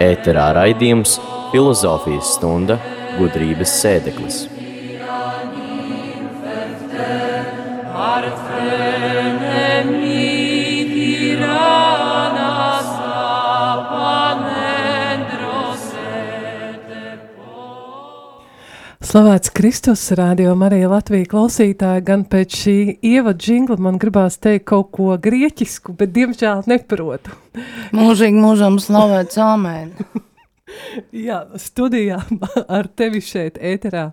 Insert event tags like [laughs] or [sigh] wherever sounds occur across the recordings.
Ēterā raidījums Filozofijas stunda gudrības sēdeklis. Slavēts Kristus, radio Marija Latvija klausītāji, gan pēc šī ievada džingla man gribās teikt kaut ko grieķisku, bet diemžēl neprotu. [laughs] Mūžīgi mūžam slavēts āmēn. [laughs] Jā, studijā [laughs] ar tevi šeit ēterā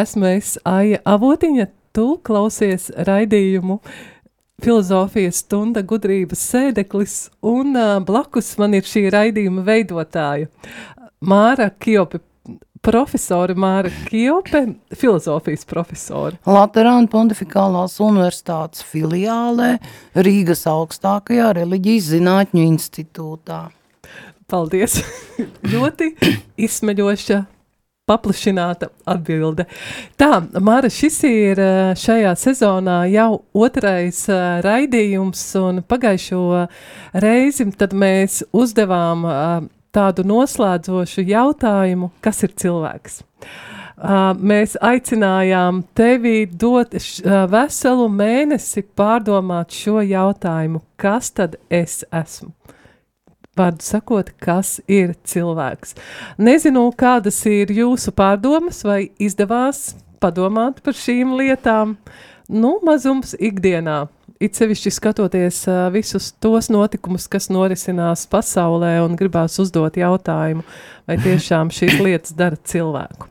esmu es Aija Avotiņa, tu klausies raidījumu filozofijas stunda gudrības sēdeklis, un uh, blakus man ir šī raidījuma veidotāja Māra Kjopi profesori Māra Kjope, filozofijas profesori. Laterāna Pontificālās universitātes filiālē Rīgas augstākajā reliģijas zinātņu institūtā. Paldies! [coughs] Ļoti izsmeļoša paplašināta atbilde. Tā, Māra, šis ir šajā sezonā jau otrais raidījums, un pagājušo reizi tad mēs uzdevām tādu noslēdzošu jautājumu, kas ir cilvēks. Uh, mēs aicinājām tevi dot š, uh, veselu mēnesi pārdomāt šo jautājumu, kas tad es esmu? Vārdu sakot, kas ir cilvēks? Nezinu, kādas ir jūsu pārdomas, vai izdevās padomāt par šīm lietām. Nu, mazums ikdienā it sevišķi skatoties uh, visus tos notikumus, kas norisinās pasaulē, un gribās uzdot jautājumu, vai [laughs] tiešām šīs lietas dara cilvēku.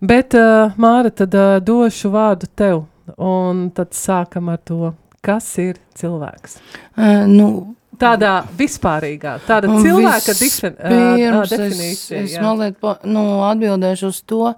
Bet, uh, Māra, tad uh, došu vārdu tev, un tad sākam ar to, kas ir cilvēks. Uh, nu, Tādā vispārīgā, tāda cilvēka uh, es, definīcija. es jā. mazliet pa, nu, atbildēšu uz to,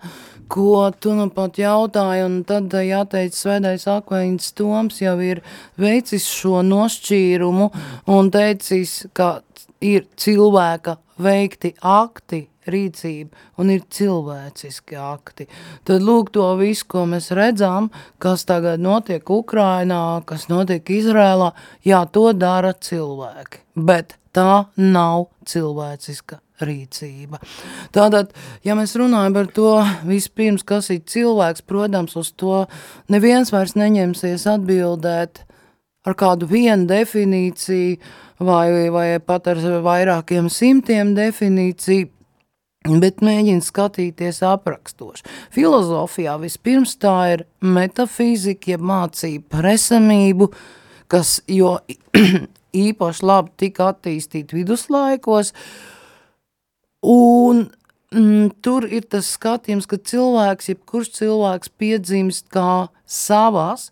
ko tu nu pat jautāji, un tad eh, jāteic svētais akvaņas Toms jau ir veicis šo nošķīrumu un teicis, ka ir cilvēka veikti akti, rīcība un ir cilvēciski akti. Tad lūk to visu, ko mēs redzam, kas tagad notiek Ukrainā, kas notiek Izrēlā, jā, to dara cilvēki, bet tā nav cilvēciska rīcība. Tātad, ja mēs runājam par to vispirms, kas ir cilvēks, protams, uz to neviens vairs neņemsies atbildēt ar kādu vienu definīciju vai, vai pat ar vairākiem simtiem definīciju, bet mēģina skatīties aprakstoši. Filozofijā vispirms tā ir metafizika, jeb mācība par esamību, kas jo [clears throat] īpaši labi tika attīstīt viduslaikos, un mm, tur ir tas skatījums, ka cilvēks, jebkurš cilvēks piedzimst kā savas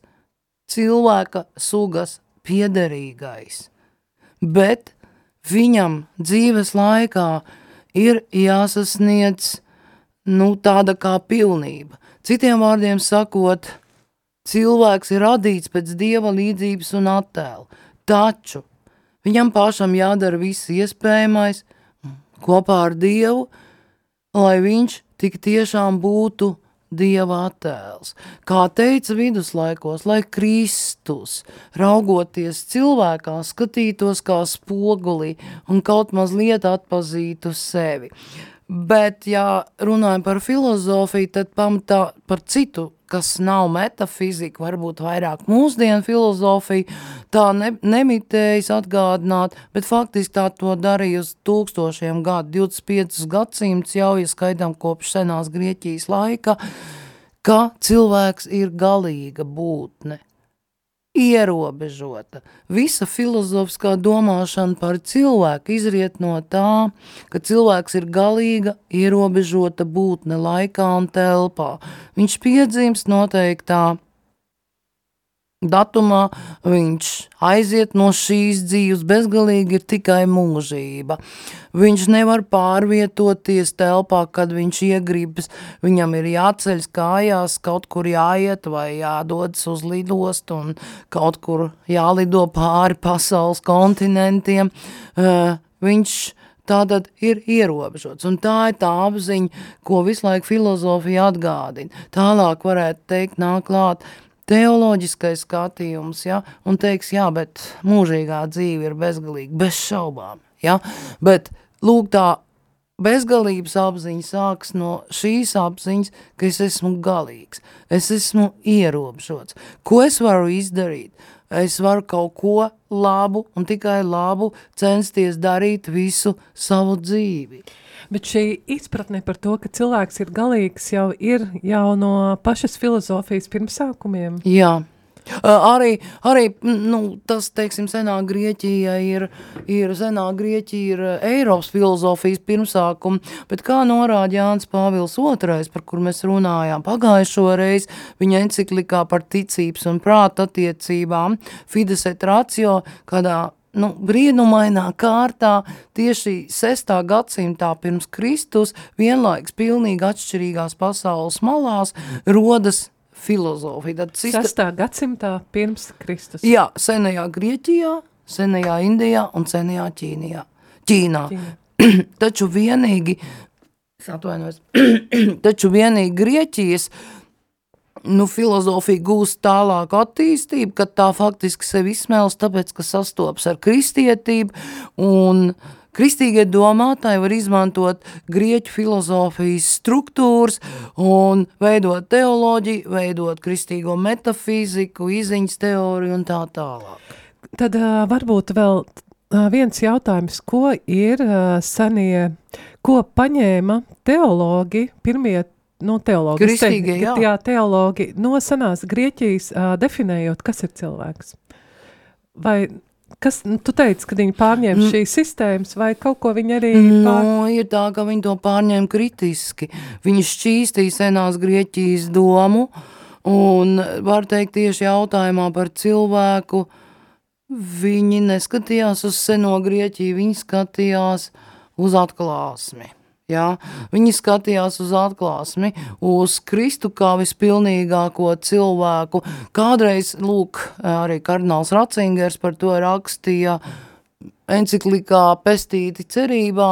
cilvēka sugas piederīgais, bet viņam dzīves laikā ir jāsasniedz nu, tāda kā pilnība. Citiem vārdiem sakot, cilvēks ir radīts pēc dieva līdzības un attēla, taču viņam pašam jādara viss iespējamais kopā ar dievu, lai viņš tik tiešām būtu dieva attēls. Kā teica viduslaikos, lai Kristus, raugoties cilvēkā, skatītos kā spogulī un kaut mazliet atpazītu sevi. Bet, ja runājam par filozofiju, tad pamatā par citu, kas nav metafizika, varbūt vairāk mūsdienu filozofija, tā ne, nemitējas atgādināt, bet faktiski tā to darīja uz tūkstošiem gadu, 25 gadsimts jau, ja skaidām kopš senās Grieķijas laika, ka cilvēks ir galīga būtne ierobežota. Visa filozofiskā domāšana par cilvēku izriet no tā, ka cilvēks ir galīga, ierobežota būtne laikā un telpā. Viņš piedzimst noteiktā datumā, viņš aiziet no šīs dzīves, bezgalīgi ir tikai mūžība. Viņš nevar pārvietoties telpā, kad viņš iegribas, viņam ir jāceļas kājās, kaut kur jāiet vai jādodas uz lidostu un kaut kur jālido pāri pasaules kontinentiem. Uh, viņš tātad ir ierobežots, un tā ir tā apziņa, ko visu laiku filozofija atgādina. Tālāk varētu teikt, nāk klāt, teoloģiskais skatījums, ja, un teiks, jā, bet mūžīgā dzīve ir bezgalīga, bez šaubām, ja, bet lūk tā bezgalības apziņa sāks no šīs apziņas, ka es esmu galīgs, es esmu ierobežots. Ko es varu izdarīt? Es varu kaut ko labu un tikai labu censties darīt visu savu dzīvi. Bet šī izpratne par to, ka cilvēks ir galīgs, jau ir jau no pašas filozofijas pirmsākumiem. Jā, Arī, arī nu, tas, teiksim, senā Grieķija ir, ir, senā Grieķija ir Eiropas filozofijas pirmsākuma, bet kā norāda Jānis Pāvils II, par kur mēs runājām pagājušo reizi, viņa enciklikā par ticības un prāta attiecībām, Fides et ratio, kādā nu, brīnumainā kārtā tieši 6. gadsimtā pirms Kristus vienlaiks pilnīgi atšķirīgās pasaules malās rodas filozofija. Tad sista... Sastā gadsimtā pirms Kristus. Jā, senajā Grieķijā, senajā Indijā un senajā Ķīnijā. Ķīnā. Ķīnā. [clears throat] taču vienīgi, atvainojos, [clears throat] taču vienīgi Grieķijas nu, filozofija gūst tālāku attīstību, kad tā faktiski sevi izsmēlas, tāpēc, ka sastopas ar kristietību un Kristīgie domātāji var izmantot grieķu filozofijas struktūras un veidot teoloģiju, veidot kristīgo metafiziku, iziņas teoriju un tā tālāk. Tad uh, varbūt vēl viens jautājums, ko ir uh, senie, ko paņēma teologi, pirmie nu, teologi, Kristīgie, te, jā. jā, teologi no senās Grieķijas uh, definējot, kas ir cilvēks. Vai Kas, nu, tu teici, ka viņi pārņēma mm. šīs sistēmas, vai kaut ko viņi arī nu, pār... No, ir tā, ka viņi to pārņēma kritiski. Viņi šķīstīja senās Grieķijas domu, un var teikt tieši jautājumā par cilvēku, viņi neskatījās uz seno Grieķiju, viņi skatījās uz atklāsmi. Ja? Viņi skatījās uz atklāsmi, uz Kristu kā vispilnīgāko cilvēku. Kādreiz, lūk, arī kardināls Ratzingers par to rakstīja, enciklikā pestīti cerībā,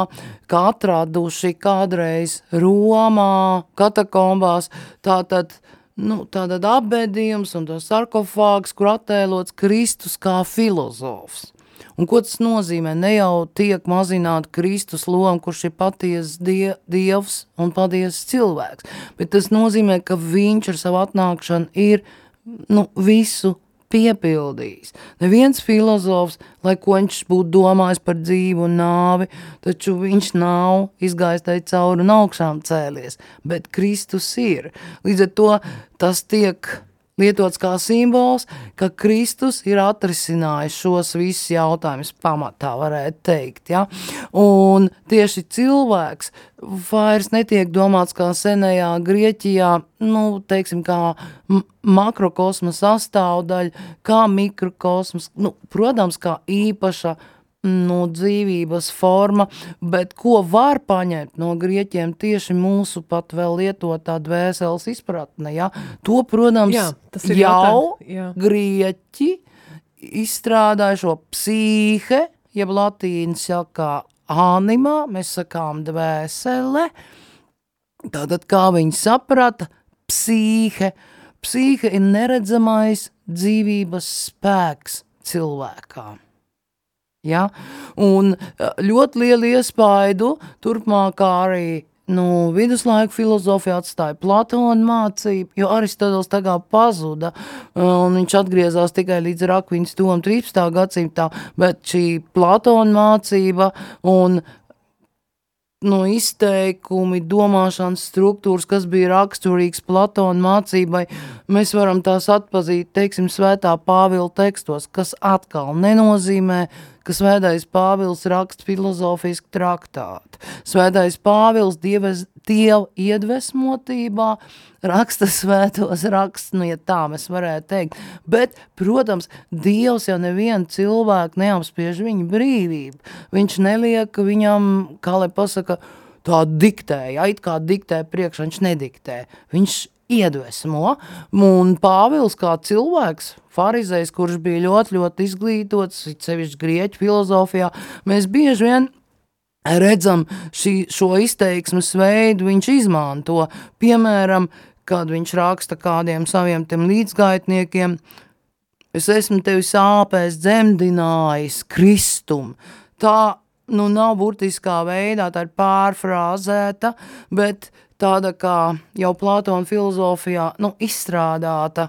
ka atraduši kādreiz Romā, katakombās, tātad, nu, tātad apbedījums un tas sarkofāgs, kur attēlots Kristus kā filozofs. Un ko tas nozīmē? Ne jau tiek mazināt Kristus lomu, kurš ir paties die, dievs un paties cilvēks, bet tas nozīmē, ka viņš ar savu atnākšanu ir nu, visu piepildījis. Neviens filozofs, lai ko viņš būtu domājis par dzīvu un nāvi, taču viņš nav izgājis tai cauri un augšām cēlies, bet Kristus ir. Līdz ar to tas tiek lietots kā simbols, ka Kristus ir atrisinājis šos visus jautājumus pamatā, varētu teikt. Ja? Un tieši cilvēks vairs netiek domāts kā senajā Grieķijā, nu, teiksim, kā makrokosma sastāvdaļa, kā mikrokosmas, nu, protams, kā īpaša nu, dzīvības forma, bet ko var paņemt no grieķiem tieši mūsu pat vēl lietotā dvēseles izpratne, ja? To, protams, Jā, jau Jā. grieķi izstrādāja šo psīhe, jeb latīņas saka anima, mēs sakām dvēsele, tātad kā viņi saprata, psīhe, psīhe ir neredzamais dzīvības spēks cilvēkām. Ja? Un ļoti lielu iespaidu turpmākā arī nu, viduslaiku filozofija atstāja Platona mācību, jo Aristoteles tā kā pazuda, un viņš atgriezās tikai līdz Rakviņas tomu 13. gadsimtā, bet šī Platona mācība un no izteikumi, domāšanas struktūras, kas bija raksturīgs Platona mācībai, mēs varam tās atpazīt, teiksim, svētā Pāvila tekstos, kas atkal nenozīmē, ka svētais Pāvils raksta filozofisku traktātu. Svētais Pāvils dieves, dievu iedvesmotībā raksta svētos raksts, nu, ja tā mēs varētu teikt. Bet, protams, Dievs jau nevienu cilvēku neapspiež viņa brīvību. Viņš neliek viņam, kā lai pasaka, tā diktēja, it kā diktē priekš, viņš nediktē. Viņš iedvesmo, un Pāvils kā cilvēks, farizējs, kurš bija ļoti, ļoti izglītots, sevišķi grieķu filozofijā, mēs bieži vien redzam šī, šo izteiksmes veidu, viņš izmanto, piemēram, kad viņš raksta kādiem saviem tiem līdzgaitniekiem, es esmu tevi sāpēs dzemdinājis kristum. Tā, nu, nav burtiskā veidā, tā ir pārfrāzēta, bet tāda kā jau Plātona filozofijā, nu, izstrādāta,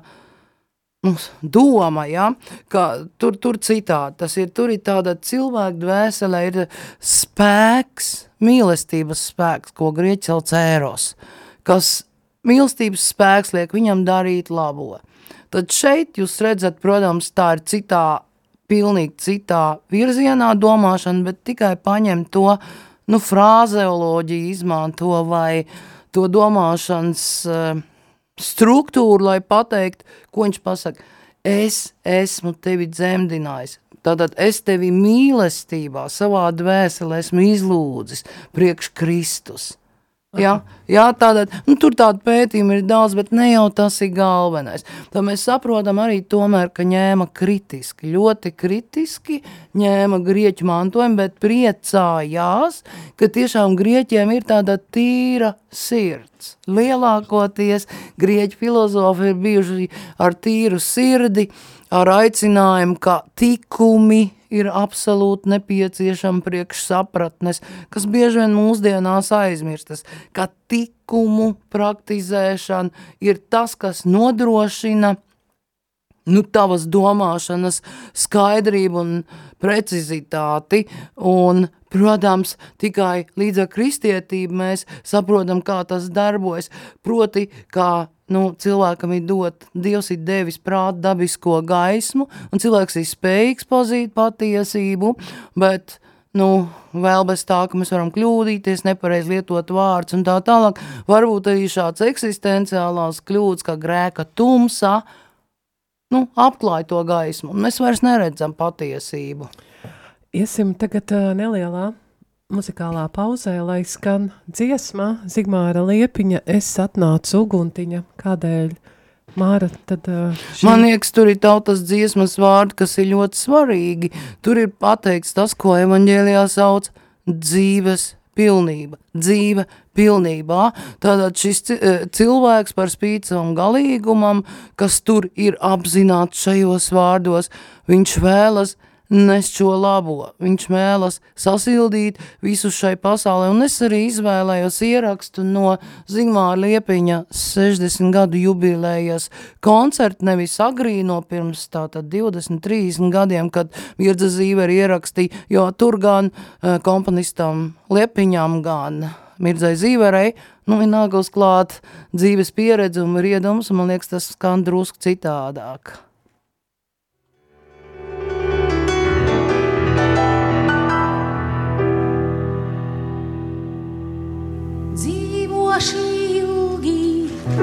nu, doma, ja, ka tur, tur citādi, tas ir, tur ir tāda cilvēka dvēsele, ir spēks, mīlestības spēks, ko grieķi sauc ēros, kas mīlestības spēks liek viņam darīt labo. Tad šeit jūs redzat, protams, tā ir citā, pilnīgi citā virzienā domāšana, bet tikai paņem to, nu, frāzeoloģiju izmanto vai to domāšanas uh, struktūru, lai pateikt, ko viņš pasaka. Es esmu tevi dzemdinājis, Tātad es tevi mīlestībā, savā dvēselē esmu izlūdzis priekš Kristus. Ja? Jā, tātad, nu, tur tādu pētījumu ir daudz, bet ne jau tas ir galvenais. Tad mēs saprotam arī tomēr, ka ņēma kritiski, ļoti kritiski ņēma grieķu mantojumu, bet priecājās, ka tiešām grieķiem ir tāda tīra sirds. Lielākoties grieķu filozofi ir bijuši ar tīru sirdi, ar aicinājumu, ka tikumi ir absolūti nepieciešama priekš sapratnes, kas bieži vien mūsdienās aizmirstas, ka tikumu praktizēšana ir tas, kas nodrošina nu, tavas domāšanas skaidrību un precizitāti, un, protams, tikai līdz ar kristietību mēs saprotam, kā tas darbojas, proti, kā nu, cilvēkam ir dot, Dievs ir devis prāt dabisko gaismu, un cilvēks ir spējīgs pazīt patiesību, bet, nu, vēl bez tā, ka mēs varam kļūdīties, nepareiz lietot vārds un tā tālāk, varbūt arī šāds eksistenciālās kļūdas, kā grēka tumsa, nu, apklāj to gaismu, un mēs vairs neredzam patiesību. Iesim tagad uh, nelielā muzikālā pauzē, lai skan dziesma Zigmāra Liepiņa Es atnācu uguntiņa. Kādēļ? Māra, tad... Šī... Man liekas, tur ir tautas dziesmas vārdi, kas ir ļoti svarīgi. Tur ir pateikts tas, ko evaņģēlijā sauc dzīves pilnība, dzīve pilnībā. Tātad šis cilvēks par spīti savam galīgumam, kas tur ir apzināts šajos vārdos, viņš vēlas nes šo labo. Viņš mēlas sasildīt visu šai pasaulē, un es arī izvēlējos ierakstu no Zigmāra Liepiņa 60 gadu jubilējas koncertu, nevis agrīno pirms tātad 20-30 gadiem, kad Virdza Zīveri ierakstīja, jo tur gan uh, komponistam Liepiņam, gan Mirdzai Zīverei, nu, ir nākos klāt dzīves pieredze un riedums, un man liekas, tas skan drusku citādāk.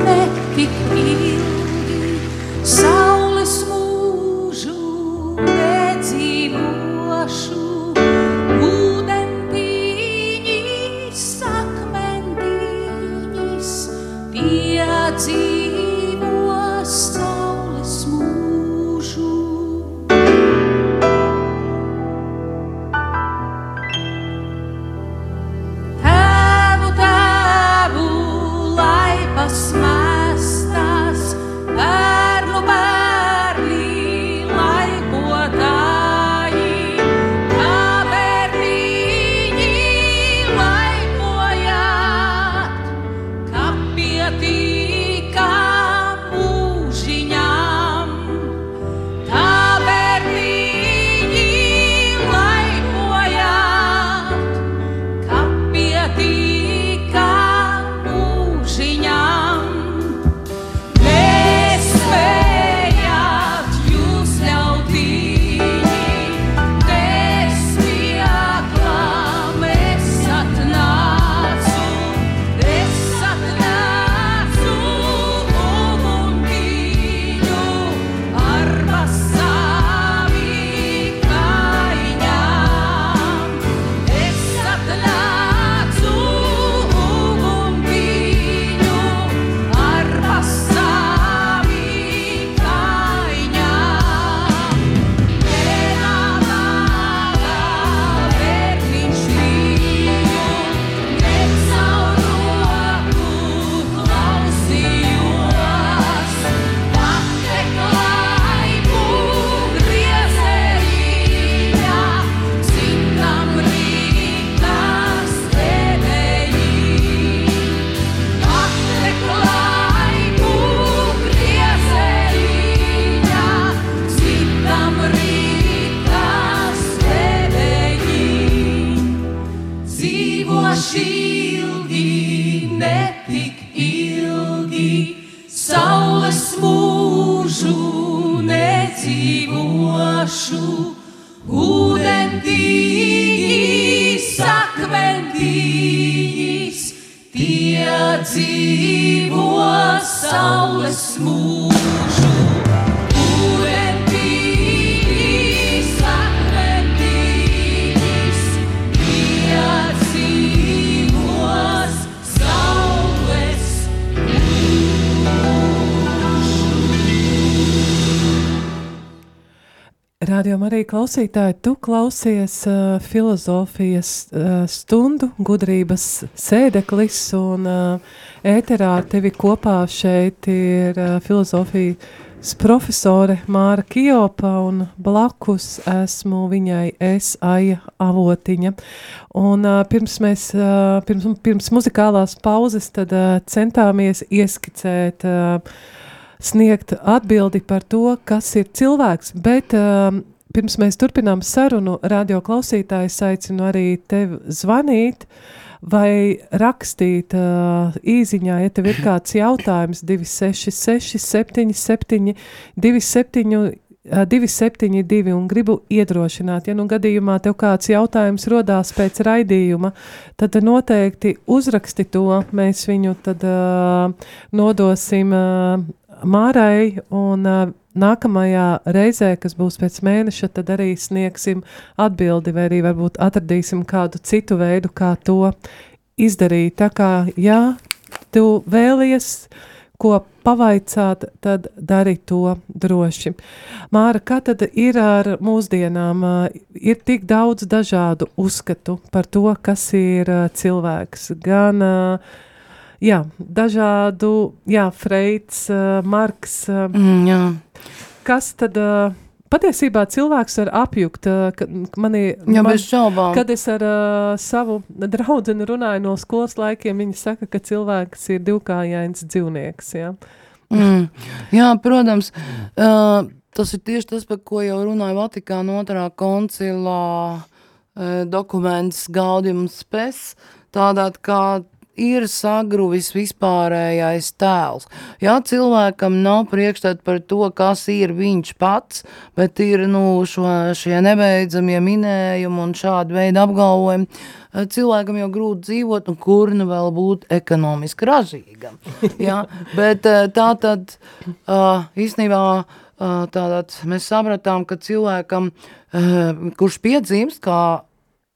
Ne tik ilgi, saules mūžu nedzīvošu. Ūdentiņas, akmentiņas, piedzīvos próxima. Tie dzīvo saules mūžu. Radio arī klausītāji, tu klausies uh, filozofijas uh, stundu, gudrības sēdeklis, un uh, ēterā tevi kopā šeit ir uh, filozofijas profesore Māra Kijopa, un blakus esmu viņai es, Aija Avotiņa. Un uh, pirms mēs, uh, pirms, pirms muzikālās pauzes, tad uh, centāmies ieskicēt uh, sniegt atbildi par to, kas ir cilvēks, bet um, pirms mēs turpinām sarunu, radio klausītājs aicinu arī tevi zvanīt vai rakstīt uh, īziņā, ja tev ir kāds jautājums 266 77 27 272 un gribu iedrošināt, ja nu gadījumā tev kāds jautājums rodās pēc raidījuma, tad noteikti uzraksti to, mēs viņu tad uh, nodosim uh, Mārai, un uh, nākamajā reizē, kas būs pēc mēneša, tad arī sniegsim atbildi, vai arī varbūt atradīsim kādu citu veidu, kā to izdarīt. Tā kā, jā, tu vēlies ko pavaicāt, tad dari to droši. Māra, kā tad ir ar mūsdienām? Ir tik daudz dažādu uzskatu par to, kas ir cilvēks. Gan uh, jā, dažādu, jā, Freits, uh, Marks. Uh, Mm, jā. kas tad uh, patiesībā cilvēks var apjukt? Ka, mani, Jā, man, bez šaubām. kad es ar uh, savu draugu runāju no skolas laikiem, viņi saka, ka cilvēks ir divkājains dzīvnieks. Jā. Mm. Jā, protams, uh, tas ir tieši tas, par ko jau runāja Vatikāna otrā koncilā uh, dokuments Gaudium Spes, tādā kā ir sagruvis vispārējais tēls. Jā, cilvēkam nav priekšstat par to, kas ir viņš pats, bet ir nu, šo, šie nebeidzamie minējumi un šādi veidi apgalvojumi. Eh, Cilvēkam jau grūti dzīvot, un kur nu vēl būt ekonomiski ražīgam. Jā, bet eh, tā tad uh, īstenībā tātad mēs sapratām, ka cilvēkam, kurš piedzimst kā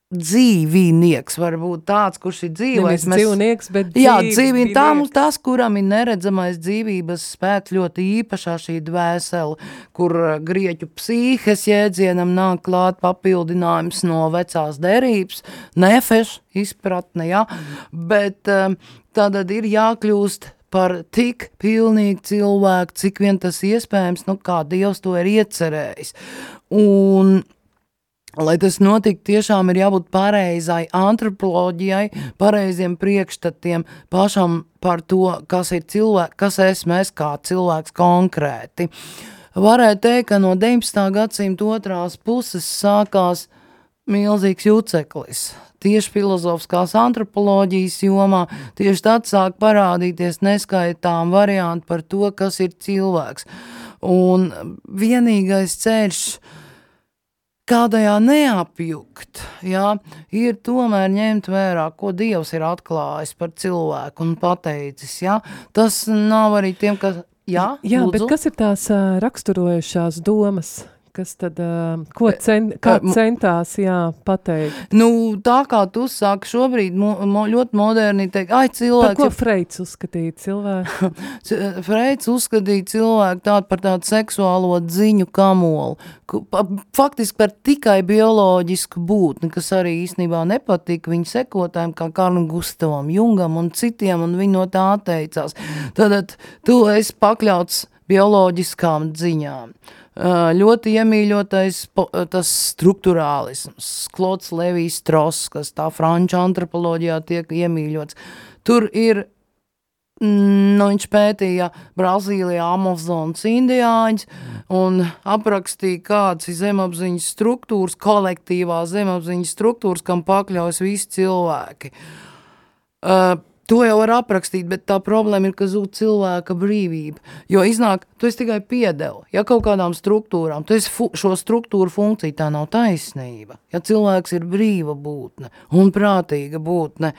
dzīvinieks, var būt tāds, kurš ir dzīvais. Nevis dzīvnieks, bet Jā, dzīvinieks. dzīvība, tā mums tas, kuram ir neredzamais dzīvības spēks ļoti īpašā šī dvēsele, kur uh, grieķu psīhes jēdzienam nāk klāt papildinājums no vecās derības, nefeš izpratne, jā, bet um, tātad ir jākļūst par tik pilnīgu cilvēku, cik vien tas iespējams, nu kā Dievs to ir iecerējis. Un Lai tas notiktu, tiešām ir jābūt pareizai antropoloģijai, pareiziem priekšstatiem pašam par to, kas ir cilvēks, kas esmu es kā cilvēks konkrēti. Varētu teikt, ka no 19. gadsimta otrās puses sākās milzīgs juceklis. Tieši filozofiskās antropoloģijas jomā tieši tad sāk parādīties neskaitām varianti par to, kas ir cilvēks. Un vienīgais ceļš, kādajā neapjukt, jā, ir tomēr ņemt vērā, ko Dievs ir atklājis par cilvēku un pateicis, jā. Tas nav arī tiem, kas, jā, Jā, lūdzu? bet kas ir tās raksturojušās domas? Kas tad, ko cen, centās jā, pateikt? Nu, tā kā tu saki šobrīd mo, mo, ļoti moderni teikt, ai, Par cilvēks, ko jau Freits uzskatīja cilvēku? [laughs] Freids uzskatīja cilvēku tādu par tādu seksuālo dziņu kamolu, faktiski par tikai bioloģisku būtni, kas arī īstenībā nepatika viņa sekotājiem, kā Karlam Gustavam, Jungam un citiem, un viņi no tā atteicās. Tad tu esi pakļauts bioloģiskām dziņām. Uh, ļoti iemīļotais tas struktūrālisms, Klods Levijs Stross, kas tā franču antropoloģijā tiek iemīļots. Tur ir Mm, Nu, viņš pētīja Brazīlijā Amazonas indiāņus un aprakstīja, kādas ir zemapziņas struktūras, kolektīvās zemapziņas struktūras, kam pakļaujas visi cilvēki. Uh, To jau var aprakstīt, bet tā problēma ir, ka zūd cilvēka brīvība. Jo iznāk, tu esi tikai piedeva, ja kaut kādām struktūrām, tu esi šo struktūru funkcija, tā nav taisnība. Ja cilvēks ir brīva būtne un prātīga būtne,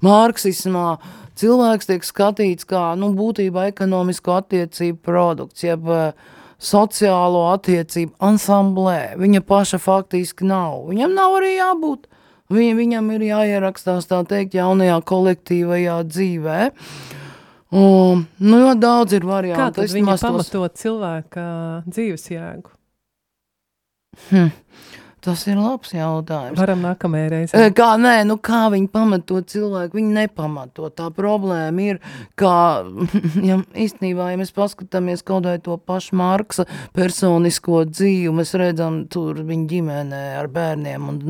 Marksismā cilvēks tiek skatīts kā, nu, būtībā ekonomisko attiecību produkts, jeb uh, sociālo attiecību ansamblē. Viņa paša faktiski nav. Viņam nav arī jābūt. Viņ, viņam ir jāierakstās tā teikt jaunajā kolektīvajā dzīvē. Un, nu, jo daudz ir variantu. Kā tad viņi nemaz tos- pamatot cilvēka dzīves jēgu? Hm. Tas ir labs jautājums. Varam nākamajai reizē. E, Kā, nē, nu kā viņi pamato cilvēku? Viņi nepamato. Tā problēma ir, ka [laughs] ja, īstenībā, ja mēs paskatāmies kaut vai to pašu Marksa personisko dzīvi, mēs redzam tur viņa ģimenē ar bērniem un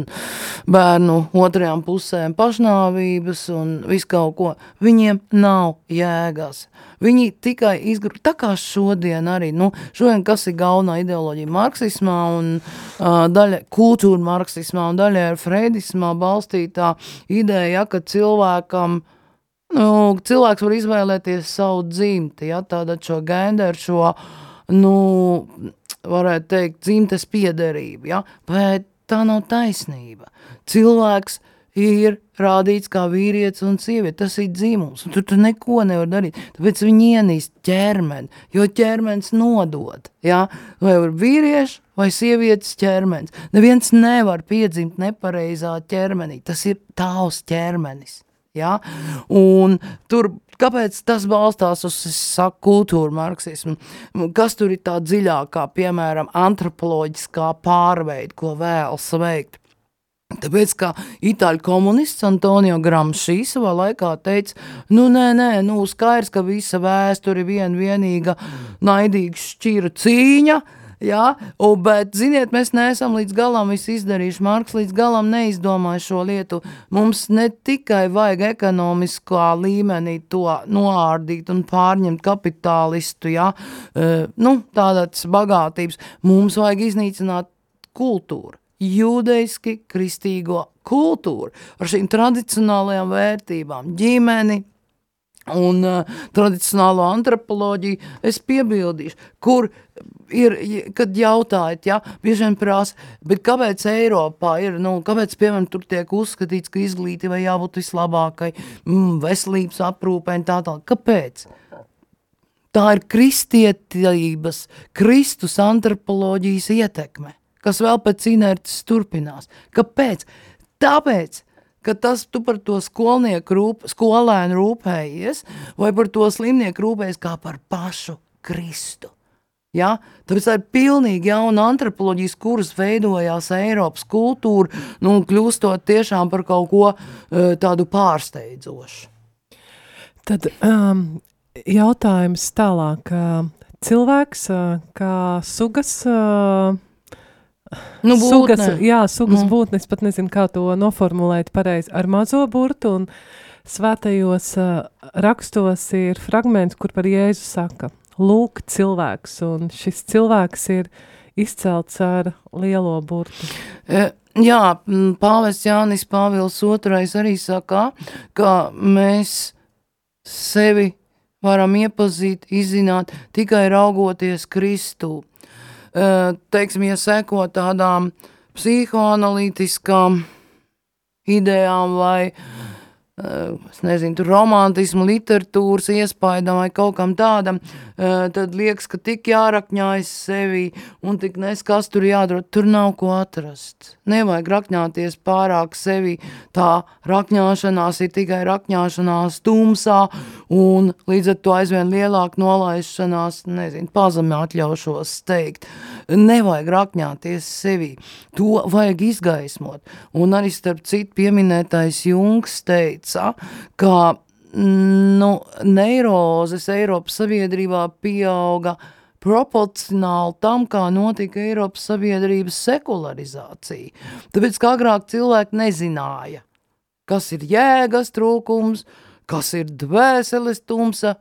bērnu otrajām pusēm pašnāvības un visu kaut ko. Viņiem nav jēgas. Viņi tikai izgrib, tā kā šodien arī, nu, šodien kas ir galvenā ideoloģija marksismā un uh, daļa kultūra marksismā un daļa ir freidismā balstītā ideja, ja, ka cilvēkam, nu, cilvēks var izvēlēties savu dzimti, ja, tāda šo genderu, šo, nu, varētu teikt, dzimtes piederību, ja, bet tā nav taisnība. Cilvēks ir rādīts kā vīrietis un sieviete. Tas ir dzimums, un tur tu neko nevar darīt. Tāpēc viņi ienīst ķermeni, jo ķermenis nodod. Ja? Vai ir vīrieši vai sievietes ķermenis. Neviens nevar piedzimt nepareizā ķermenī. Tas ir tavs ķermenis. Ja? Un tur, kāpēc tas balstās uz saku, kultūru marksismu? Kas tur ir tā dziļākā, piemēram, antropoloģiskā pārveide, ko vēlas veikt? Tāpēc, kā itāļu komunists Antonio Gramsci savā laikā teica, nu, nē, nē, nu, skaidrs, ka visa vēsture ir vien vienīga naidīga šķira cīņa, jā, un, bet, ziniet, mēs neesam līdz galam izdarījuši, Marks līdz galam neizdomāja šo lietu. Mums ne tikai vajag ekonomiskā līmenī to noārdīt un pārņemt kapitālistu, jā, uh, nu, tādas bagātības, mums vajag iznīcināt kultūru jūdeiski kristīgo kultūru ar šīm tradicionālajām vērtībām, ģimeni un uh, tradicionālo antropoloģiju, es piebildīšu, kur ir, kad jautājat, ja, bieži vien prasa, bet kāpēc Eiropā ir, nu, kāpēc, piemēram, tur tiek uzskatīts, ka izglītībai jābūt vislabākai, mm, veselības aprūpē un tā tālāk, kāpēc? Tā ir kristietības, Kristus antropoloģijas ietekme kas vēl pēc inerces turpinās. Kāpēc? Tāpēc, ka tas tu par to skolnieku rūp, skolēnu rūpējies, vai par to slimnieku rūpējies kā par pašu Kristu. Ja? Tāpēc tā ir pilnīgi jauna antropoloģijas, kuras veidojās Eiropas kultūra, nu, kļūstot tiešām par kaut ko uh, tādu pārsteidzošu. Tad um, jautājums tālāk. Uh, cilvēks uh, kā sugas uh, Nu, sugas, būtne. jā, sugas mm. būtne, es pat nezinu, kā to noformulēt pareizi, ar mazo burtu, un svētajos uh, rakstos ir fragments, kur par Jēzu saka, lūk cilvēks, un šis cilvēks ir izcelts ar lielo burtu. E, Jā, pāvests Jānis Pāvils II arī saka, ka mēs sevi varam iepazīt, izzināt tikai raugoties Kristū. Teiksim, ja seko tādām psihoanalītiskām idejām vai es nezinu, romantismu, literatūras iespaidam vai kaut kam tādam, eh, tad liekas, ka tik jārakņājas sevi un tik nes, kas tur jādara, tur nav ko atrast. Nevajag rakņāties pārāk sevi, tā rakņāšanās ir tikai rakņāšanās tumsā un līdz ar to aizvien lielāka nolaišanās, nezinu, pazemē atļaušos teikt. Nevajag rakņāties sevi, to vajag izgaismot. Un arī starp citu pieminētais Jungs teica, ka nu, neirozes Eiropas sabiedrībā pieauga proporcionāli tam, kā notika Eiropas sabiedrības sekularizācija. Tāpēc, kā agrāk cilvēki nezināja, kas ir jēgas trūkums, kas ir dvēseles tumsa,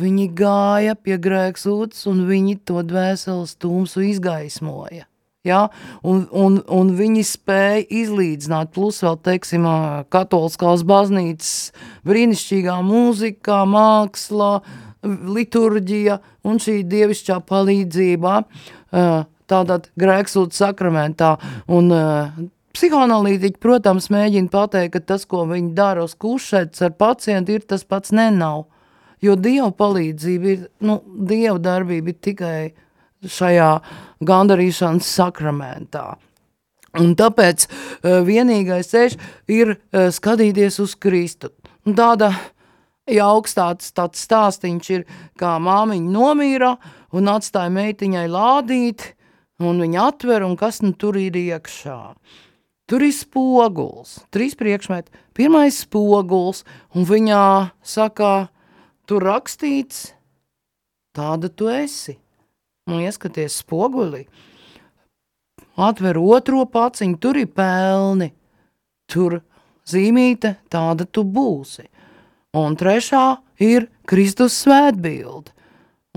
viņi gāja pie grēksūtas un viņi to dvēseles tumsu izgaismoja. Ja? Un, un, un viņi spēja izlīdzināt, plus vēl, teiksim, katoliskās baznīcas brīnišķīgā mūzikā, mākslā, liturģija un šī dievišķā palīdzība, ā, tātad grēksūta sakramentā. Un psihoanalītiķi, protams, mēģina pateikt, ka tas, ko viņi dara uz kušetes ar pacientu, ir tas pats nenav. Jo Dieva palīdzība ir, nu, Dieva darbība ir tikai šajā gandarīšanas sakramentā. Un tāpēc uh, vienīgais ceļš ir uh, skatīties uz Kristu. Un tāda jauks tāds, tāds stāstiņš ir, kā māmiņa nomīra un atstāja meitiņai lādīt, un viņa atver, un kas nu tur ir iekšā. Tur ir spoguls, trīs priekšmeti. Pirmais spoguls, un viņā saka, tur rakstīts, tāda tu esi. Un ieskaties spogulī, atver otro paciņu, tur ir pelni, tur zīmīte, tāda tu būsi. Un trešā ir Kristus svētbilde,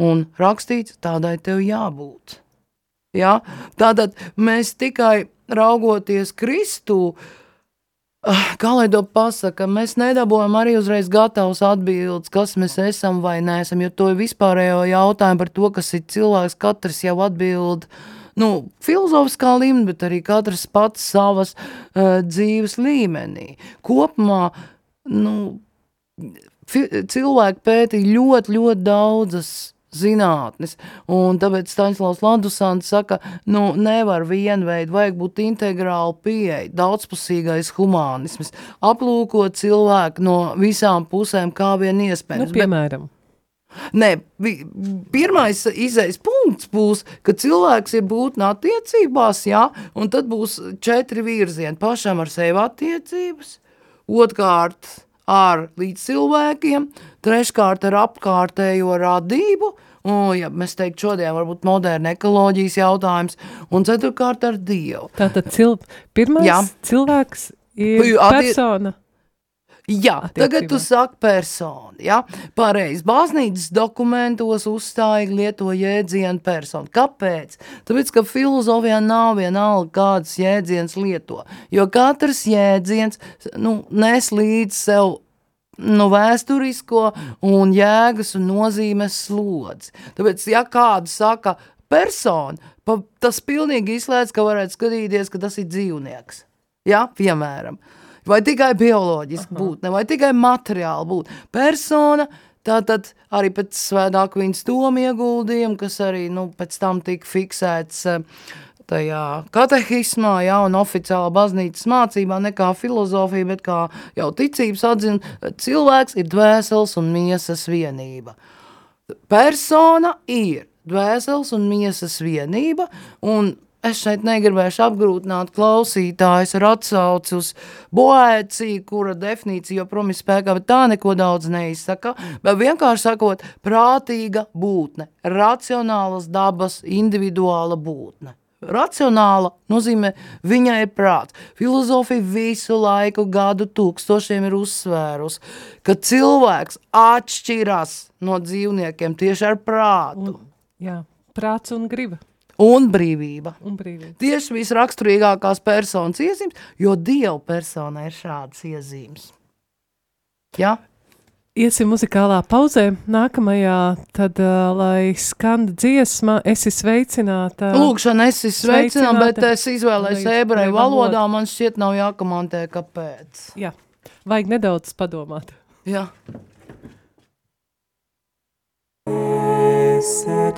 un rakstīts, tādai tev jābūt. Ja? Tātad mēs tikai raugoties Kristu, ah, kā lai to pasaka, mēs nedabūjam arī uzreiz gatavs atbildes, kas mēs esam vai neesam, jo to vispārējo jautājumu par to, kas ir cilvēks, katrs jau atbild, nu, filozofiskā līmenī, bet arī katrs pats savas uh, dzīves līmenī. Kopumā, nu, cilvēki pētīja ļoti, ļoti daudzas zinātnes, un tāpēc Staņslavs Landusants saka, nu, nevar vienveidu, vajag būt integrāli pieeja, daudzpusīgais humānisms, aplūkot cilvēku no visām pusēm, kā vien Nu, iespējams. Bet- piemēram, Nē, vi- pirmais izējas punkts būs, ka cilvēks ir būtne attiecībās, jā, un tad būs četri virzieni. Pašam ar sevi attiecības, otrkārt ar līdz cilvēkiem, treškārt ar apkārtējo radību, un, ja mēs teiktu šodien varbūt moderna ekoloģijas jautājums, un ceturkārt ar Dievu. tātad cil... pirmais Jā. cilvēks ir Ati- persona. Jā, tagad tu saki personu, jā, pareizi. Baznīcas dokumentos uzstāja lieto jēdzienu personu. Kāpēc? Tāpēc, ka filozofijā nav vienalga kādas jēdzienas lieto, jo katrs jēdziens, nu, nes līdz sev nu, vēsturisko un jēgas un nozīmes slodzi. Tāpēc, ja kāds saka persona, pa, tas pilnīgi izslēdz, ka varētu skatīties, ka tas ir dzīvnieks. Ja, piemēram. Vai tikai bioloģiski būtne, vai tikai materiāli būtne. Persona, tātad arī pēc svētāk viņas doma ieguldījuma, kas arī nu, pēc tam tika fiksēts eh, tajā katehismā, ja, un oficiālā baznīcas mācībā, ne kā filozofija, bet kā jau ticības atzina, cilvēks ir dvēseles un miesas vienība. Persona ir dvēseles un miesas vienība, un es šeit negribēšu apgrūtināt klausītājus ar atsauci uz boēciju, kura definīcija joprojām ir spēkā, bet tā neko daudz neizsaka, bet vienkārši sakot, prātīga būtne, racionālas dabas, individuāla būtne. Racionāla nozīmē, viņai ir prāts. Filozofija visu laiku gadu tūkstošiem ir uzsvērus, ka cilvēks atšķirās no dzīvniekiem tieši ar prātu Un, jā, prāts un griba Un brīvība. un brīvība. Tieši visraksturīgākās personas iezīmes, jo dievu personai ir šādas iezīmes. Ja? Iesim muzikālā pauzē. Nākamajā, tad, uh, lai skan dziesma, es esmu sveicināta. Lūkšana, es esmu sveicināta, bet es izvēlējos ebreju valodā. Man šķiet, nav jākamantē, kāpēc. Jā, vajag nedaudz padomāt. Jā. Said,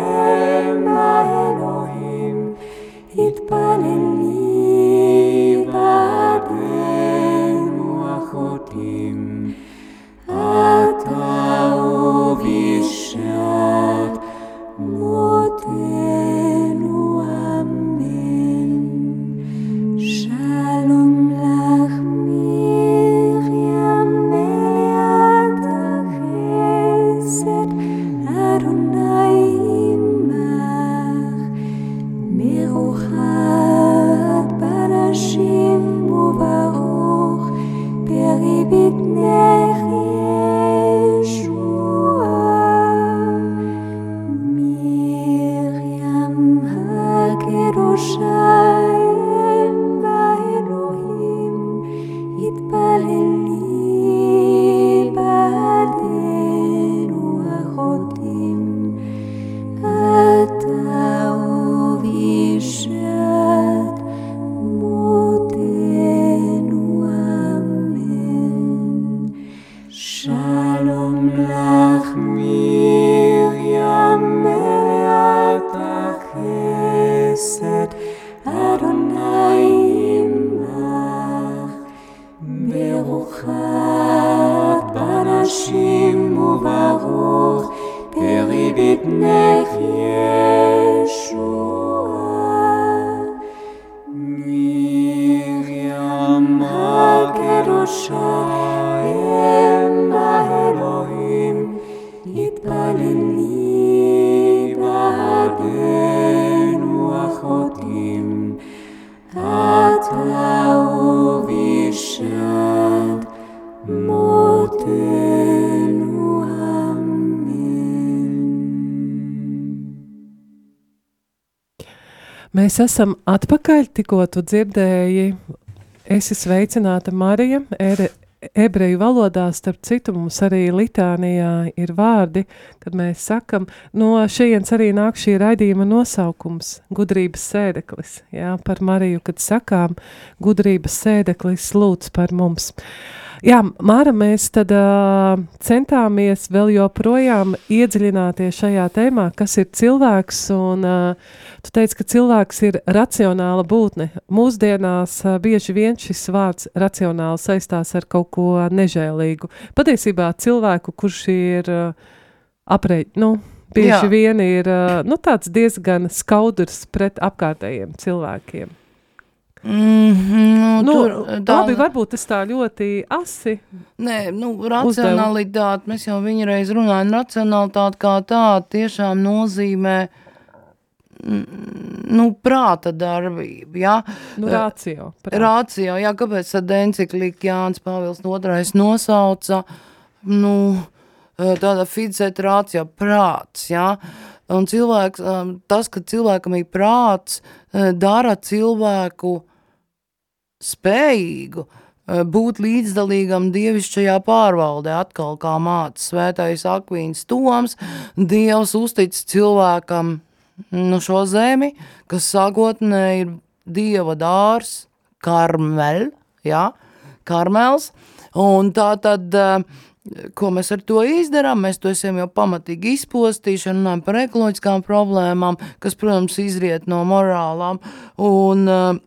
Mēs esam atpakaļ, tikko tu dzirdēji. Esi sveicināta Marija. Ere, ebreju valodā, starp citu, mums arī litānijā ir vārdi, kad mēs sakam, no šejienes arī nāk šī raidījuma nosaukums - gudrības sēdeklis. Jā, par Mariju, kad sakām, gudrības sēdeklis lūdz par mums. Jā, Māra, mēs tad uh, centāmies vēl joprojām iedziļināties šajā tēmā, kas ir cilvēks, un uh, tu teici, ka cilvēks ir racionāla būtne. Mūsdienās uh, bieži vien šis vārds racionāli saistās ar kaut ko nežēlīgu. Patiesībā cilvēku, kurš ir uh, apreit, nu, bieži Jā. vien ir uh, nu, diezgan skaudrs pret apkārtējiem cilvēkiem. Mm, nu, Nu, tur, tā, labi, varbūt tas tā ļoti asi Nē, nu, racionalitāte, mēs jau viņreiz runājam, racionalitāte kā tāda tiešām nozīmē mm, nu, prāta darbību, jā. Nu, Eh, rācio. prāt. Rācijā, jā, kāpēc tad enciklika Jānis Pāvils II nosauca, nu, eh, tāda fidzēt rācijā prāts, jā. Un cilvēks, eh, tas, ka cilvēkam ir prāts, dara cilvēku spējīgu būt līdzdalīgam dievišķajā pārvaldē, atkal kā mācis svētais Akvīns Toms, Dievs uztic cilvēkam nu, šo zemi, kas sākotnēji ir Dieva dārs, karmel, jā, karmels, un tā tad, eh, ko mēs ar to izdarām, mēs to esam jau pamatīgi izpostījuši, un runājam par ekoloģiskām problēmām, kas, protams, izriet no morālām, un uh,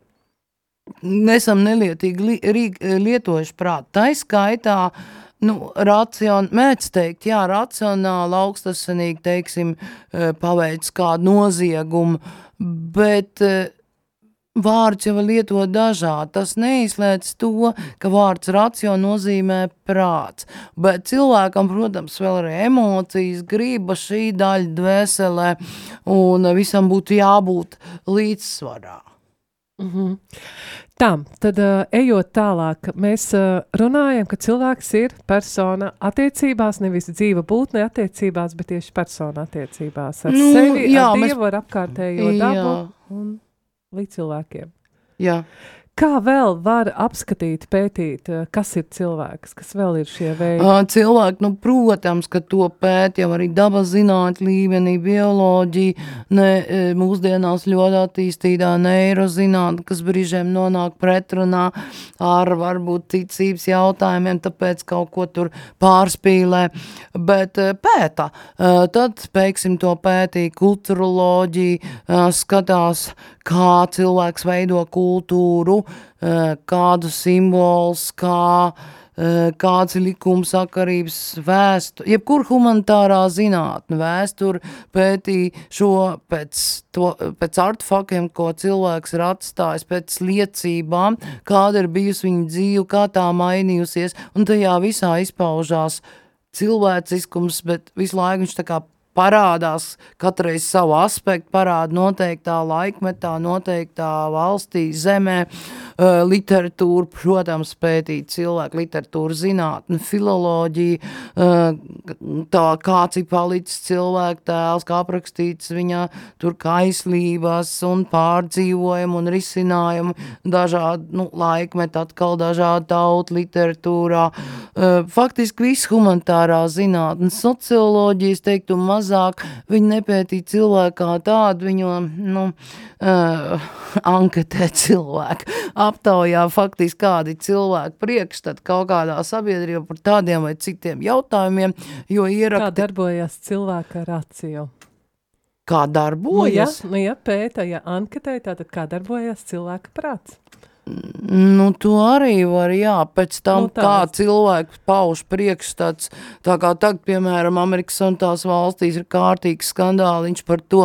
nesam nelietīgi li, lietojuši prātu. Tā skaitā, nu, racion, mēdz teikt, jā, racionāli, augstasinīgi, teiksim, eh, paveic kādu noziegumu, bet eh, vārds jau var lietot dažādi. Tas neizslēdz to, ka vārds racio nozīmē prāts. Bet cilvēkam, protams, vēl ir emocijas, griba šī daļa dvēselē, un visam būtu jābūt līdzsvarā. Mhm. Tā, tad uh, ejot tālāk, mēs uh, runājam, ka cilvēks ir persona attiecībās, nevis dzīva būtne attiecībās, bet tieši persona attiecībās ar Nu, sevi, jā, ar mēs- Dievu, ar apkārtējo dabu Jā. un līdz cilvēkiem. Jā. Kā vēl var apskatīt, pētīt, uh, kas ir cilvēks, kas vēl ir šie veidi? Ā, Cilvēki, nu, protams, ka to pēt jau arī dabas zinātņu līmenī, bioloģija, ne, e, mūsdienās ļoti attīstītā neirozinātne, kas brīžiem nonāk pretrunā ar varbūt ticības jautājumiem, tāpēc kaut ko tur pārspīlē, bet e, pēta. E, Tad, pēksim, to pētīja kulturoloģija, skatās, kā cilvēks veido kultūru, kādu simbols, kā eh, kāds ir likumsakarības vēsture, jebkur humanitārā zinātne, vēsture pētīja šo pēc, to, pēc artefaktiem, ko cilvēks ir atstājis, pēc liecībām, kāda ir bijusi viņa dzīve, kā tā mainījusies, un tajā visā izpaužās cilvēciskums, bet visu laiku viņš tā kā parādās katreiz savu aspektu, parāda noteiktā laikmetā, noteiktā valstī, zemē, literatūra, protams, pētīt cilvēku literatūru zinātni, filoloģiju, tā kāds ir palicis cilvēku tēls, kā aprakstīts viņa tur kaislības un pārdzīvojumu un risinājumu dažādu nu, laikmetu, atkal dažādu tautu literatūrā. Faktiski viss humanitārā zinātne, socioloģijas, teiktu, maz mazāk, viņi nepētīja cilvēku kā tādu, viņu, nu, uh, anketē cilvēku, aptaujā faktiski kādi cilvēki priekšstat kaut kādā sabiedrībā par tādiem vai citiem jautājumiem, jo Kā ierakti, darbojas cilvēka racio? kā Nu, ja, darbojas. nu, ja pēta, ja anketē, tātad kā darbojas cilvēka prāts? Nu, to arī var, jā, pēc tam, Nu, nu, kā tā. cilvēks pauž priekšstats, tā kā tagad, piemēram, Amerikas un tās valstīs ir kārtīgs skandāliņš par to,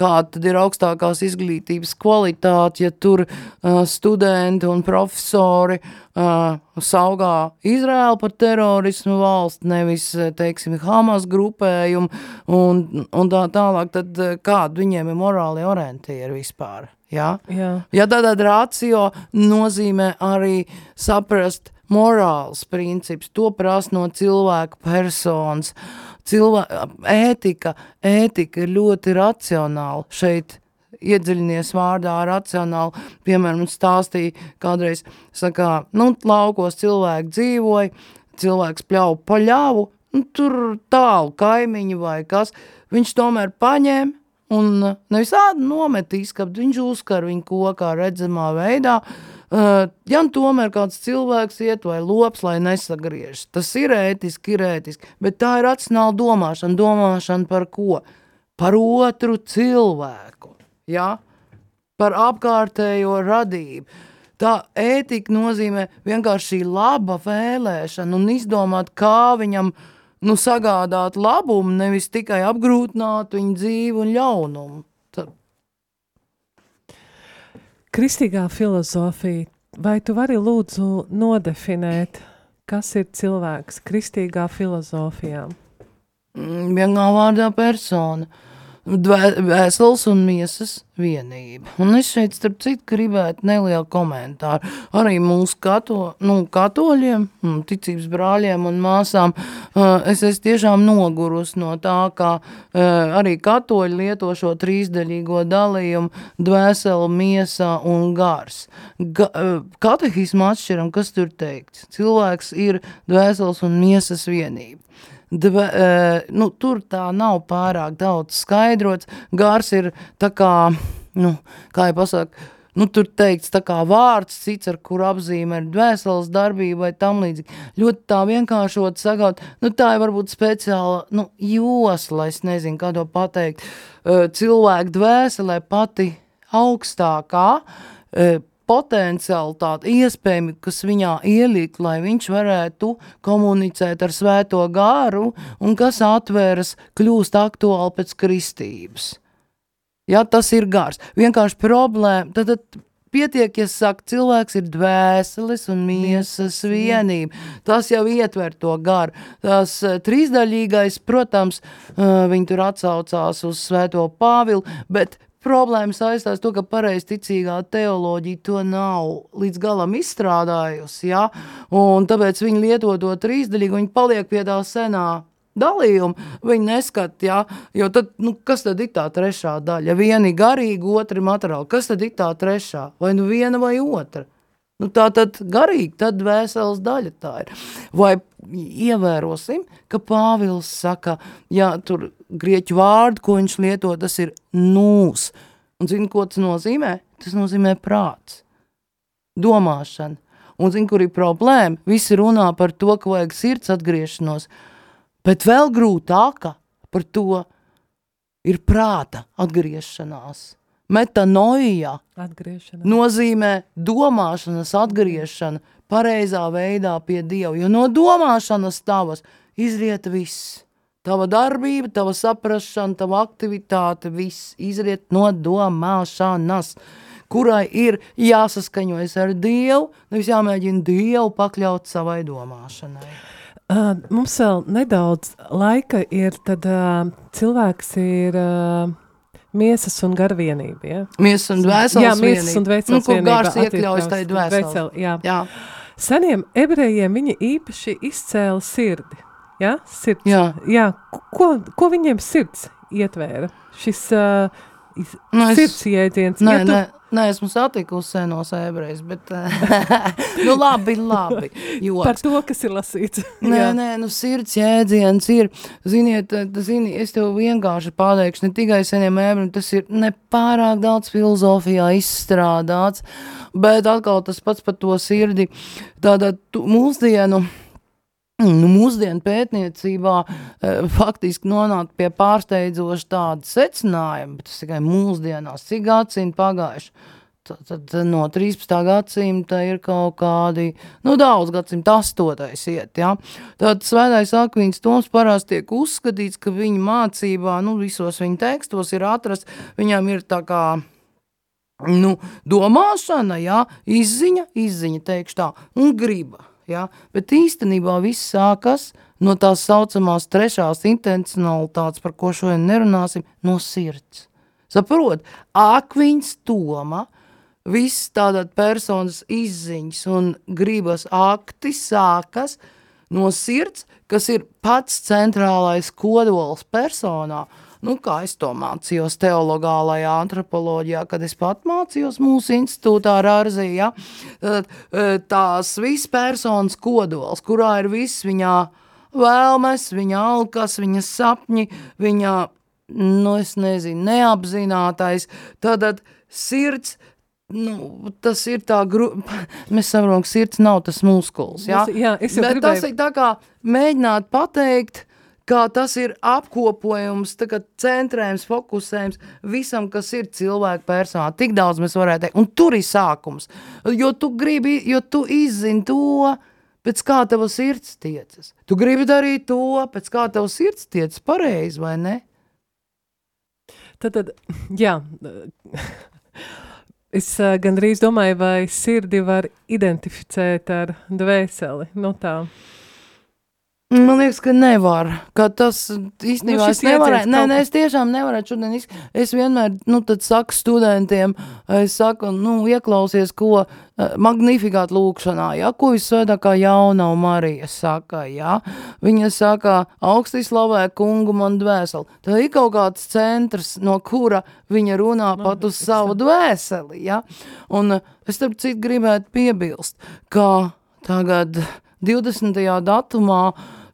kā tad ir augstākās izglītības kvalitāte, ja tur uh, studenti un profesori uh, saugā Izraēlu par terorismu valsts, nevis, teiksim, Hamas grupējumu un, un tā tālāk, tad kādi viņiem ir morāli orientieri vispār, jā? Jā. Ja tādā rācio nozīmē arī saprast morāls princips, to prasa no cilvēka personas. Cilvē, ētika, ētika ir ļoti racionāla šeit. Iedziļinies vārdā racionāli, piemēram, stāstīja kādreiz, saka, nu, laukos cilvēki dzīvoja, cilvēks pļauj pa ļavu, nu, tur tālu kaimiņi vai kas, viņš tomēr paņēma un uh, nevis ādu nomet izkapt, viņš uzkar viņu kokā redzamā veidā, Uh, ja nu tomēr kāds cilvēks iet vai lops, lai nesagriežas, tas ir ētiski, ir ētiski, bet tā ir racionāla domāšana, domāšana par ko? Par otru cilvēku, ja? par apkārtējo radību. Tā ētika nozīmē vienkārši laba vēlēšana un izdomāt, kā viņam nu, sagādāt labumu, nevis tikai apgrūtināt viņa dzīvi un ļaunumu. Tad, Kristīgā filozofija, vai tu vari lūdzu nodefinēt, kas ir cilvēks kristīgā filozofijā? mm, vienā vārdā persona. Dvē- Vēseles un miesas vienība. Un es šeit, starp citu, gribētu nelielu komentāru. Arī mūsu kato, nu, katoļiem, mm, ticības brāļiem un māsām, es esmu tiešām nogurus no tā, kā arī katoļi lieto šo trīsdaļīgo dalījumu dvēseli, miesā un gars. Ga, katehismu atšķiram, kas tur teikts. Cilvēks ir dvēseles un miesas vienība. Dve, e, nu, tur tā nav pārāk daudz skaidrots. Gars ir tā kā, nu, kā jau pasaka, nu, tur teikts tā kā vārds, cits, ar kur apzīmē ir dvēseles darbība vai tam līdzīgi. Ļoti tā vienkāršot sakot, nu, tā ir varbūt speciāla, nu, josla, es nezinu, kā to pateikt, e, cilvēku dvēselē pati augstākā, e, potenciālitāte, iespējami, kas viņā ielikt, lai viņš varētu komunicēt ar svēto gāru un kas atveras, kļūst aktuāli pēc kristības. Ja, tas ir gars. Vienkārši problēma, tad, tad pietiek, ja saka, cilvēks ir dvēseles un miesas vienība. Tas jau ietver to garu. Tas eh, trīsdaļīgais, protams, eh, viņi tur atsaucās uz svēto Pāvilu, bet problēma saistās to, ka pareizticīgā teoloģija to nav līdz galam izstrādājusi, ja? un tāpēc viņi lieto to trīsdaļīgu, viņi paliek pie tā senā dalījumu, viņi neskat, ja? jo tad, nu, kas tad ir tā trešā daļa? Viena ir garīga, otra ir materiāla. Kas tad ir tā trešā? Vai nu viena vai otra? Nu, tā tad garīgi, tad vēseles daļa tā ir. Vai ievērosim, ka Pāvils saka, ja tur grieķu vārdu, ko viņš lieto, tas ir nūs. Un zini, ko tas nozīmē? Tas nozīmē prāts, domāšana. Un zini, kur ir problēma? Visi runā par to, ka vajag sirds atgriešanos, bet vēl grūtāka par to ir prāta atgriešanās. Metanoija Atgriešanās. nozīmē domāšanas atgriešana pareizā veidā pie Dieva, jo no domāšanas tavas izriet viss. Tava darbība, tava saprašana, tava aktivitāte, viss izriet no domāšanas, kurai ir jāsaskaņojas ar Dievu, nevis jāmēģina Dievu pakļaut savai domāšanai. Uh, mums vēl nedaudz laika ir, tad uh, cilvēks ir uh, miesas un garvienība, ja? Miesas un dvēseles Jā, miesas un dvēseles nu, vienība gars iekļaujas dvēseli. dvēseli, jā. Jā, Seniem ebrejiem viņi īpaši izcēla sirdi. Ja? Sirds. jā. Jā, ko, ko viņiem sirds ietvēra? Šis uh, Nu, es- sirds jēdziens. Nē, ja tu, nē, Nē, esmu satikusi senos ebrejus, bet [laughs] nu labi, labi. Joks. Par to, kas ir lasīts. Nē, nē, nu sirds jēdziens ir, ziniet, t- zini, es tev vienkārši pateikšu, ne tikai seniem ebrejiem, tas ir nepārāk daudz filozofijā izstrādāts, bet atkal tas pats par to sirdi, tāda tu- mūsdienu, Nu, mūsdienu pētniecībā e, faktiski nonāk pie pārsteidzoša tāda secinājuma, bet tas tikai mūsdienās, cik gadsimti pagājuši. Tad, tad no 13. gadsimta ir kaut kādi, nu, daudz gadsimta astotais iet, ja. Tad svētais akvīns Toms parasti tiek uzskatīts, ka viņa mācībā, nu, visos viņa tekstos ir atrast, viņam ir tā kā, nu, domāšana, jā, izziņa, izziņa, teikšu tā, un griba, jā. Bet īstenībā viss sākas no tās saucamās trešās intencionalitātes, par ko šodien nerunāsim, no sirds. Saprot, akviņas Toma, viss tātad personas izziņas un gribas akti sākas no sirds, kas ir pats centrālais kodols personā. Nu, kā es to mācījos teologālajā antropoloģijā, kad es pat mācījos mūsu institūtā Rārzijā, eh, tās viss personas kodols, kurā ir viss viņā vēlmes, viņa alkas, viņa sapņi, viņa, nu, es nezinu, neapzinātais, tad sirds, nu, tas ir tā grupa, [laughs] mēs saprotam, ka sirds nav tas muskuls, jā? Tas- jā, es jau Bet tas gribēju- ir tā kā mēģināt pateikt, kā tas ir apkopojums, centrējums, fokusējums visam, kas ir cilvēka personā. Tik daudz mēs varētu teikt, un tur ir sākums, jo tu gribi, jo tu izzini to, pēc kā tava sirds tiecas. Tu gribi darīt to, pēc kā tava sirds tiecas pareizi, vai ne? Tad, tad jā, es uh, gandrīz domāju, vai sirdi var identificēt ar dvēseli. Nu tā. Man liekas, ka nevar. Ka tas īstenībā Nu, es jēdziens Nē, nē, es tiešām nevarētu šodien izk... Es vienmēr, nu, saku studentiem, es saku, nu, ieklausies, ko uh, magnifikāt lūkšanā, ja, ko visvētākā jaunā Marija saka, ja. Viņa saka, augstī slavē kungu man dvēseli. Tā ir kaut kāds centrs, no kura viņa runā pat uz savu dvēseli, ja. Un uh, es starp citu gribētu piebilst, ka tagad 20. datumā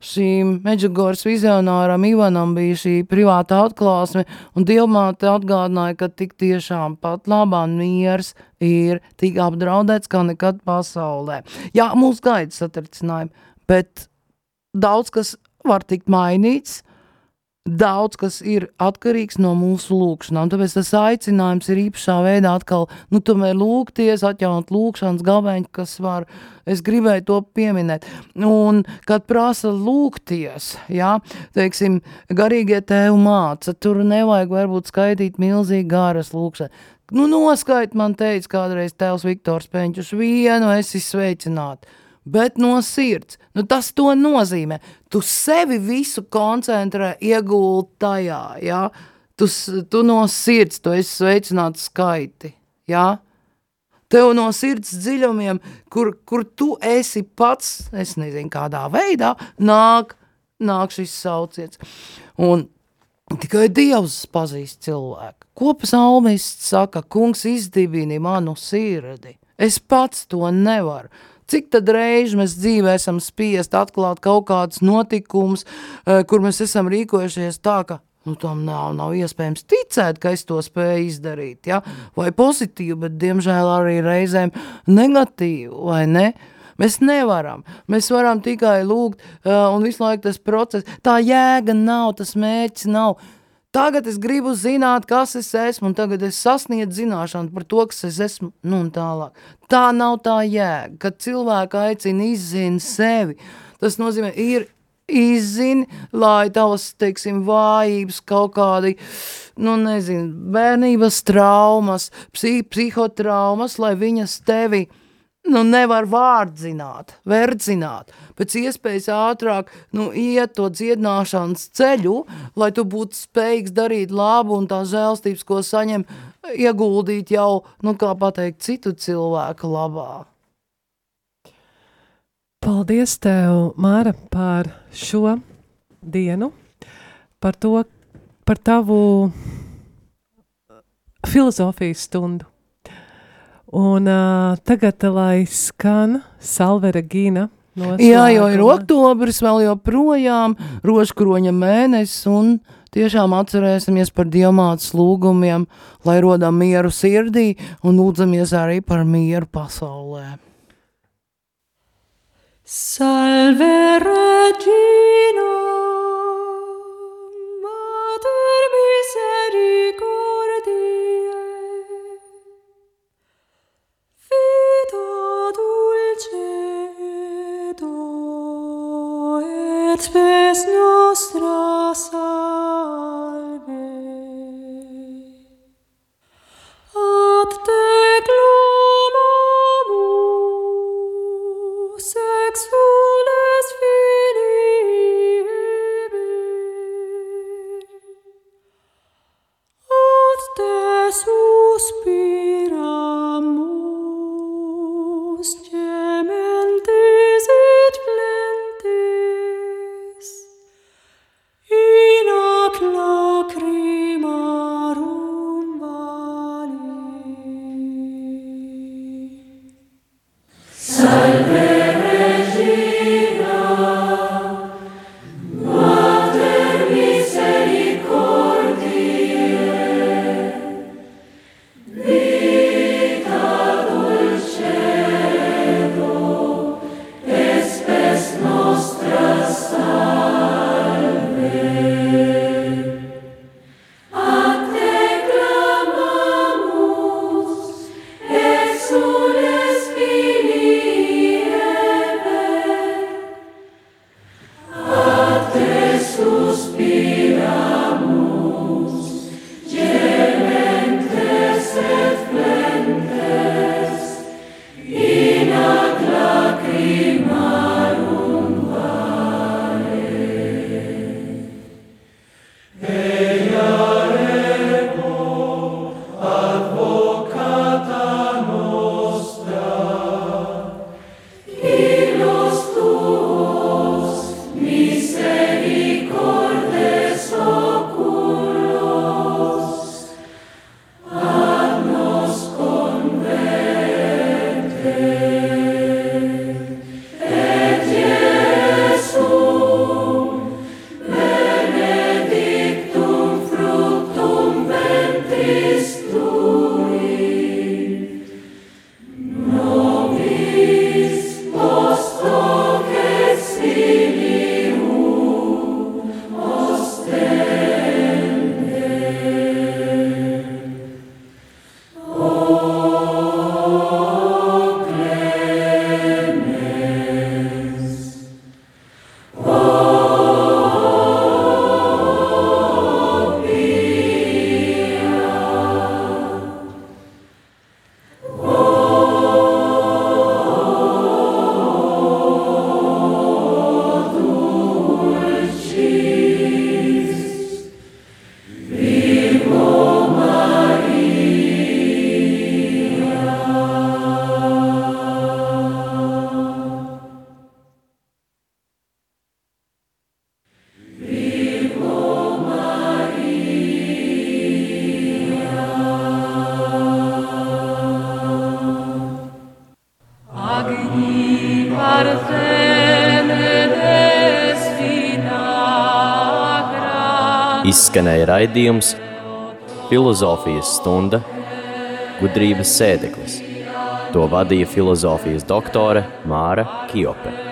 šīm Meģigoras vizionāram Ivanam bija šī privāta atklāsme, un Dievmāte atgādināja, ka tik tiešām pat labā miers ir tik apdraudēts kā nekad pasaulē. Jā, mūs gaida satricinājumi, bet daudz kas var tikt mainīts, daudz kas ir atkarīgs no mūsu lūkšanām. Tāpēc tas aicinājums ir īpašā veidā atkal, nu, tomēr lūgties, atjaunot lūkšanas gabeņu, kas var, es gribēju to pieminēt. Un, kad prasa lūgties, jā, teiksim, garīgie tev māca, tur nevajag varbūt skaitīt milzīgi garas lūkšanas. Nu, noskait man teica kādreiz tēvs Viktors Peņķus, vienu esi sveicināt bet no sirds. Nu, tas to nozīmē. Tu sevi visu koncentrē, ieguldi tajā. Ja? Tu, tu no sirds to esi sveicināts skaiti. Ja? Tev no sirds dziļumiem, kur, kur tu esi pats, es nezinu, kādā veidā, nāk, nāk šis sauciens. Un tikai Dievs pazīst cilvēku. Ko psalmists saka, kungs izdibini manu sirdi. Es pats to nevaru. Cik tad reiz mēs dzīvē esam spiest atklāt kaut kādus notikumus, eh, kur mēs esam rīkojušies tā, ka nu, tam nav, nav iespējams ticēt, ka es to spēju izdarīt, ja? vai pozitīvi, bet diemžēl arī reizēm negatīvi, vai ne? Mēs nevaram. Mēs varam tikai lūgt, uh, un visu laiku tas process, tā jēga nav, tas mērķis nav. Tagad es gribu zināt, kas es esmu, un tagad es sasniedzu zināšanu par to, kas es esmu, nu un tālāk. Tā nav tā jēga, kad cilvēku aicina izzina sevi. Tas nozīmē, ir izzini, lai tavas, teiksim, vājības kaut kādi, nu nezinu, bērnības traumas, psi, psihotraumas, lai viņas tevi, nu, nevar vārdzināt, verdzināt, pēc iespējas ātrāk, nu, iet to dziedināšanas ceļu, lai tu būtu spējīgs darīt labu un tā žēlstības, ko saņem, ieguldīt jau, nu, kā pateikt, citu cilvēku labā. Paldies, tev, Māra, par šo dienu, par to, par tavu filozofijas stundu. Un uh, tagad, lai skan Salvera Gīna. Jā, jo ir oktobris vēl joprojām, rožkroņa mēnesis, un tiešām atcerēsimies par diamātas lūgumiem, lai rodam mieru sirdī un lūdzamies arī par mieru pasaulē. Salve Regina, spes nostra Izskanēja raidījums Filozofijas stunda gudrības sēdeklis. To vadīja filozofijas doktore Māra Kiope.